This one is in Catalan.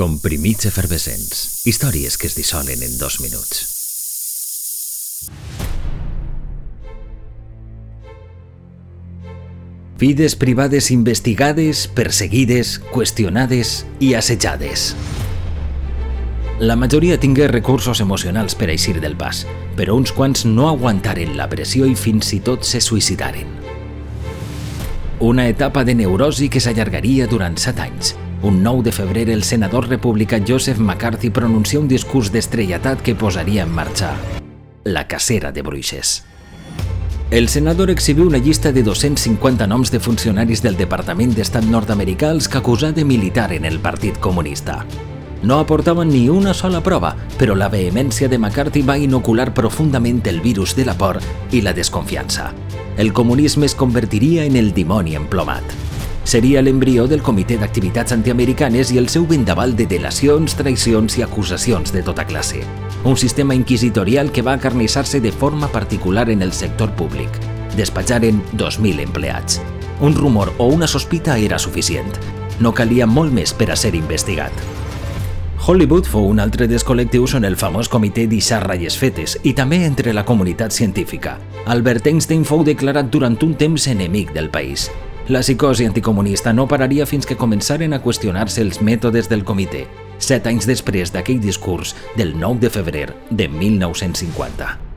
Comprimits efervescents. Històries que es dissolen en dos minuts. Vides privades investigades, perseguides, qüestionades i assetjades. La majoria tingué recursos emocionals per eixir del pas, però uns quants no aguantaren la pressió i fins i tot se suïcidaren. Una etapa de neurosi que s'allargaria durant set anys. Un 9 de febrer el senador republicà Joseph McCarthy pronuncia un discurs d'estrellatat que posaria en marxa la cacera de bruixes. El senador exhibiu una llista de 250 noms de funcionaris del Departament d'Estat nord-americà els que acusà de militar en el Partit Comunista. No aportaven ni una sola prova, però la vehemència de McCarthy va inocular profundament el virus de la por i la desconfiança. El comunisme es convertiria en el dimoni emplomat. Seria l'embrió del Comitè d'Activitats Antiamericanes i el seu vendaval de delacions, traïcions i acusacions de tota classe. Un sistema inquisitorial que va acarnissar-se de forma particular en el sector públic. Despatjaren 2.000 empleats. Un rumor o una sospita era suficient. No calia molt més per a ser investigat. Hollywood fou un altre dels col·lectius on el famós comitè deixà ratlles fetes i també entre la comunitat científica. Albert Einstein fou declarat durant un temps enemic del país. La psicosi anticomunista no pararia fins que començaren a qüestionar-se els mètodes del comitè, set anys després d'aquell discurs del 9 de febrer de 1950.